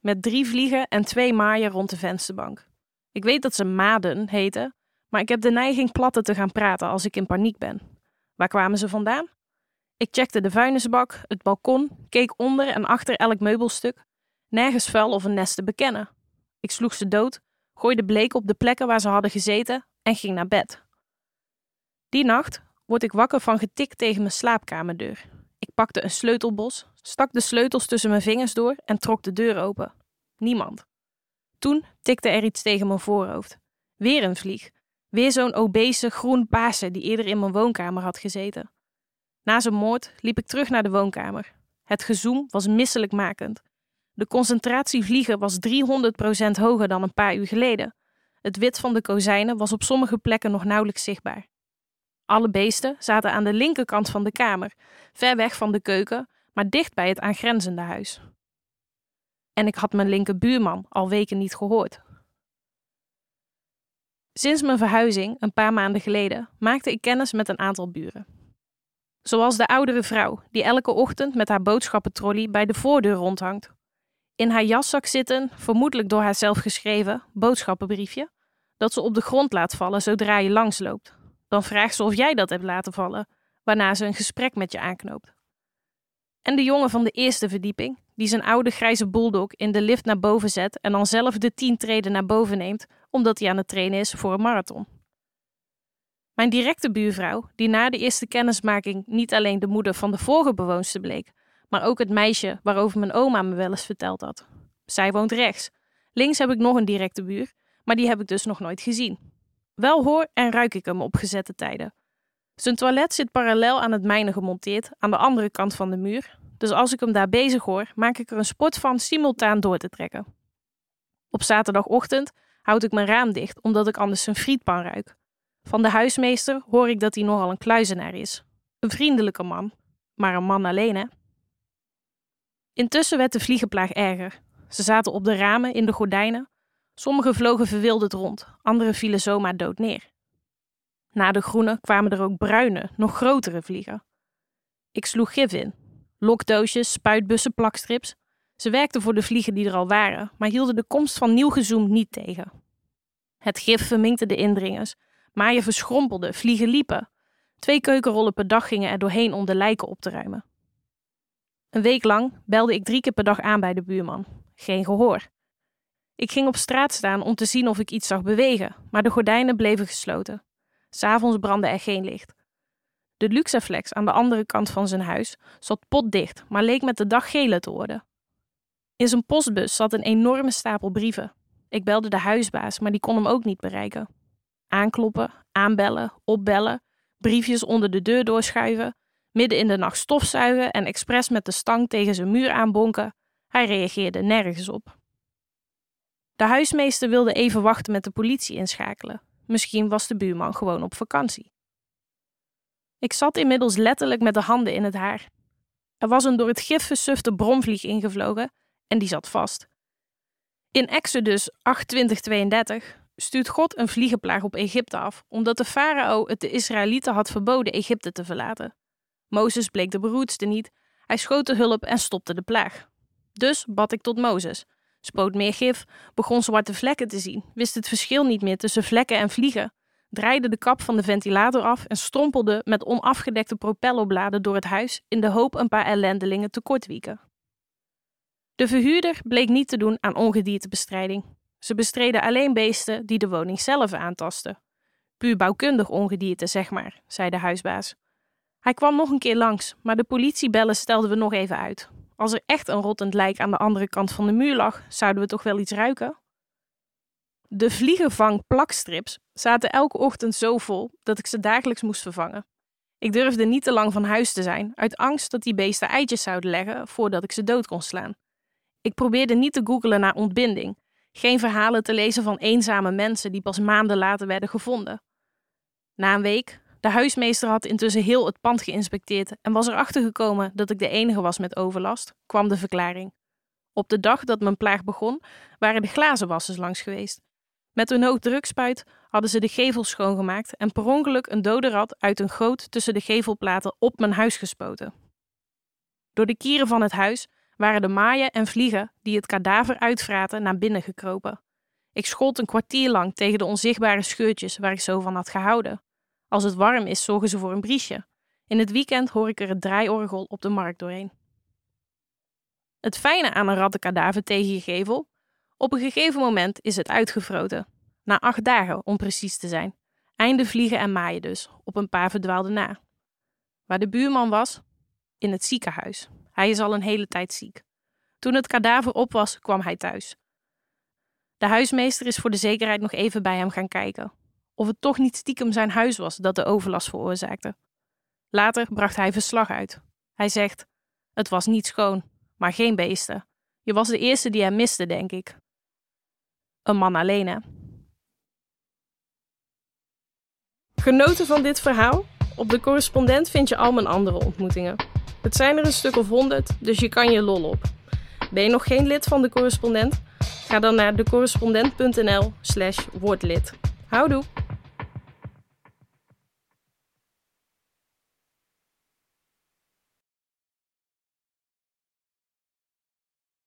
met drie vliegen en twee maaien rond de vensterbank. Ik weet dat ze maden heten, maar ik heb de neiging platte te gaan praten als ik in paniek ben. Waar kwamen ze vandaan? Ik checkte de vuilnisbak, het balkon, keek onder en achter elk meubelstuk. Nergens vuil of een nest te bekennen. Ik sloeg ze dood, gooide bleek op de plekken waar ze hadden gezeten en ging naar bed. Die nacht word ik wakker van getik tegen mijn slaapkamerdeur. Ik pakte een sleutelbos, stak de sleutels tussen mijn vingers door en trok de deur open. Niemand. Toen tikte er iets tegen mijn voorhoofd. Weer een vlieg. Weer zo'n obese groen paase die eerder in mijn woonkamer had gezeten. Na zijn moord liep ik terug naar de woonkamer. Het gezoem was misselijkmakend. De concentratie vliegen was 300% hoger dan een paar uur geleden. Het wit van de kozijnen was op sommige plekken nog nauwelijks zichtbaar. Alle beesten zaten aan de linkerkant van de kamer, ver weg van de keuken, maar dicht bij het aangrenzende huis. En ik had mijn linkerbuurman al weken niet gehoord. Sinds mijn verhuizing, een paar maanden geleden, maakte ik kennis met een aantal buren. Zoals de oudere vrouw, die elke ochtend met haar boodschappentrolley bij de voordeur rondhangt. In haar jaszak zitten, vermoedelijk door haarzelf geschreven, boodschappenbriefje, dat ze op de grond laat vallen zodra je langsloopt. Dan vraagt ze of jij dat hebt laten vallen, waarna ze een gesprek met je aanknoopt. En de jongen van de eerste verdieping, die zijn oude grijze bulldog in de lift naar boven zet en dan zelf de tien treden naar boven neemt, omdat hij aan het trainen is voor een marathon. Mijn directe buurvrouw, die na de eerste kennismaking niet alleen de moeder van de vorige bewoonster bleek, maar ook het meisje waarover mijn oma me wel eens verteld had. Zij woont rechts. Links heb ik nog een directe buur, maar die heb ik dus nog nooit gezien. Wel hoor en ruik ik hem op gezette tijden. Zijn toilet zit parallel aan het mijne gemonteerd, aan de andere kant van de muur. Dus als ik hem daar bezig hoor, maak ik er een sport van simultaan door te trekken. Op zaterdagochtend houd ik mijn raam dicht, omdat ik anders een frietpan ruik. Van de huismeester hoor ik dat hij nogal een kluizenaar is. Een vriendelijke man, maar een man alleen hè. Intussen werd de vliegenplaag erger. Ze zaten op de ramen, in de gordijnen. Sommige vlogen verwilderd rond, andere vielen zomaar dood neer. Na de groene kwamen er ook bruine, nog grotere vliegen. Ik sloeg gif in. Lokdoosjes, spuitbussen, plakstrips. Ze werkten voor de vliegen die er al waren, maar hielden de komst van nieuw gezoem niet tegen. Het gif verminkte de indringers, maar je verschrompelde, vliegen liepen. Twee keukenrollen per dag gingen er doorheen om de lijken op te ruimen. Een week lang belde ik drie keer per dag aan bij de buurman. Geen gehoor. Ik ging op straat staan om te zien of ik iets zag bewegen, maar de gordijnen bleven gesloten. S'avonds brandde er geen licht. De Luxaflex aan de andere kant van zijn huis zat potdicht, maar leek met de dag gele te worden. In zijn postbus zat een enorme stapel brieven. Ik belde de huisbaas, maar die kon hem ook niet bereiken. Aankloppen, aanbellen, opbellen, briefjes onder de deur doorschuiven, midden in de nacht stofzuigen en expres met de stang tegen zijn muur aanbonken. Hij reageerde nergens op. De huismeester wilde even wachten met de politie inschakelen. Misschien was de buurman gewoon op vakantie. Ik zat inmiddels letterlijk met de handen in het haar. Er was een door het gif versufte bromvlieg ingevlogen en die zat vast. In Exodus 8:2032 stuurt God een vliegenplaag op Egypte af, omdat de farao het de Israëlieten had verboden Egypte te verlaten. Mozes bleek de beroerdste niet, hij schoot de hulp en stopte de plaag. Dus bad ik tot Mozes, spoot meer gif, begon zwarte vlekken te zien, wist het verschil niet meer tussen vlekken en vliegen, draaide de kap van de ventilator af en strompelde met onafgedekte propellerbladen door het huis in de hoop een paar ellendelingen te kortwieken. De verhuurder bleek niet te doen aan ongediertebestrijding. Ze bestreden alleen beesten die de woning zelf aantasten. Puur bouwkundig ongedierte, zeg maar, zei de huisbaas. Hij kwam nog een keer langs, maar de politiebellen stelden we nog even uit. Als er echt een rottend lijk aan de andere kant van de muur lag, zouden we toch wel iets ruiken? De vliegenvang-plakstrips zaten elke ochtend zo vol dat ik ze dagelijks moest vervangen. Ik durfde niet te lang van huis te zijn, uit angst dat die beesten eitjes zouden leggen voordat ik ze dood kon slaan. Ik probeerde niet te googelen naar ontbinding, geen verhalen te lezen van eenzame mensen die pas maanden later werden gevonden. Na een week, de huismeester had intussen heel het pand geïnspecteerd en was erachter gekomen dat ik de enige was met overlast, kwam de verklaring. Op de dag dat mijn plaag begon, waren de glazenwassers langs geweest. Met een hoogdrukspuit hadden ze de gevel schoongemaakt en per ongeluk een dode rat uit een goot tussen de gevelplaten op mijn huis gespoten. Door de kieren van het huis waren de maaien en vliegen die het kadaver uitvraten naar binnen gekropen. Ik schold een kwartier lang tegen de onzichtbare scheurtjes waar ik zo van had gehouden. Als het warm is, zorgen ze voor een briesje. In het weekend hoor ik er het draaiorgel op de markt doorheen. Het fijne aan een rattenkadaver tegen je gevel? Op een gegeven moment is het uitgevroten. Na acht dagen, om precies te zijn. Einde vliegen en maaien dus, op een paar verdwaalde na. Waar de buurman was? In het ziekenhuis. Hij is al een hele tijd ziek. Toen het kadaver op was, kwam hij thuis. De huismeester is voor de zekerheid nog even bij hem gaan kijken. Of het toch niet stiekem zijn huis was dat de overlast veroorzaakte. Later bracht hij verslag uit. Hij zegt: Het was niet schoon, maar geen beesten. Je was de eerste die hem miste, denk ik. Een man alleen, hè? Genoten van dit verhaal? Op de correspondent vind je al mijn andere ontmoetingen. Het zijn er een stuk of honderd, dus je kan je lol op. Ben je nog geen lid van de correspondent? Ga dan naar decorrespondent.nl slash wordlid. Houdoe!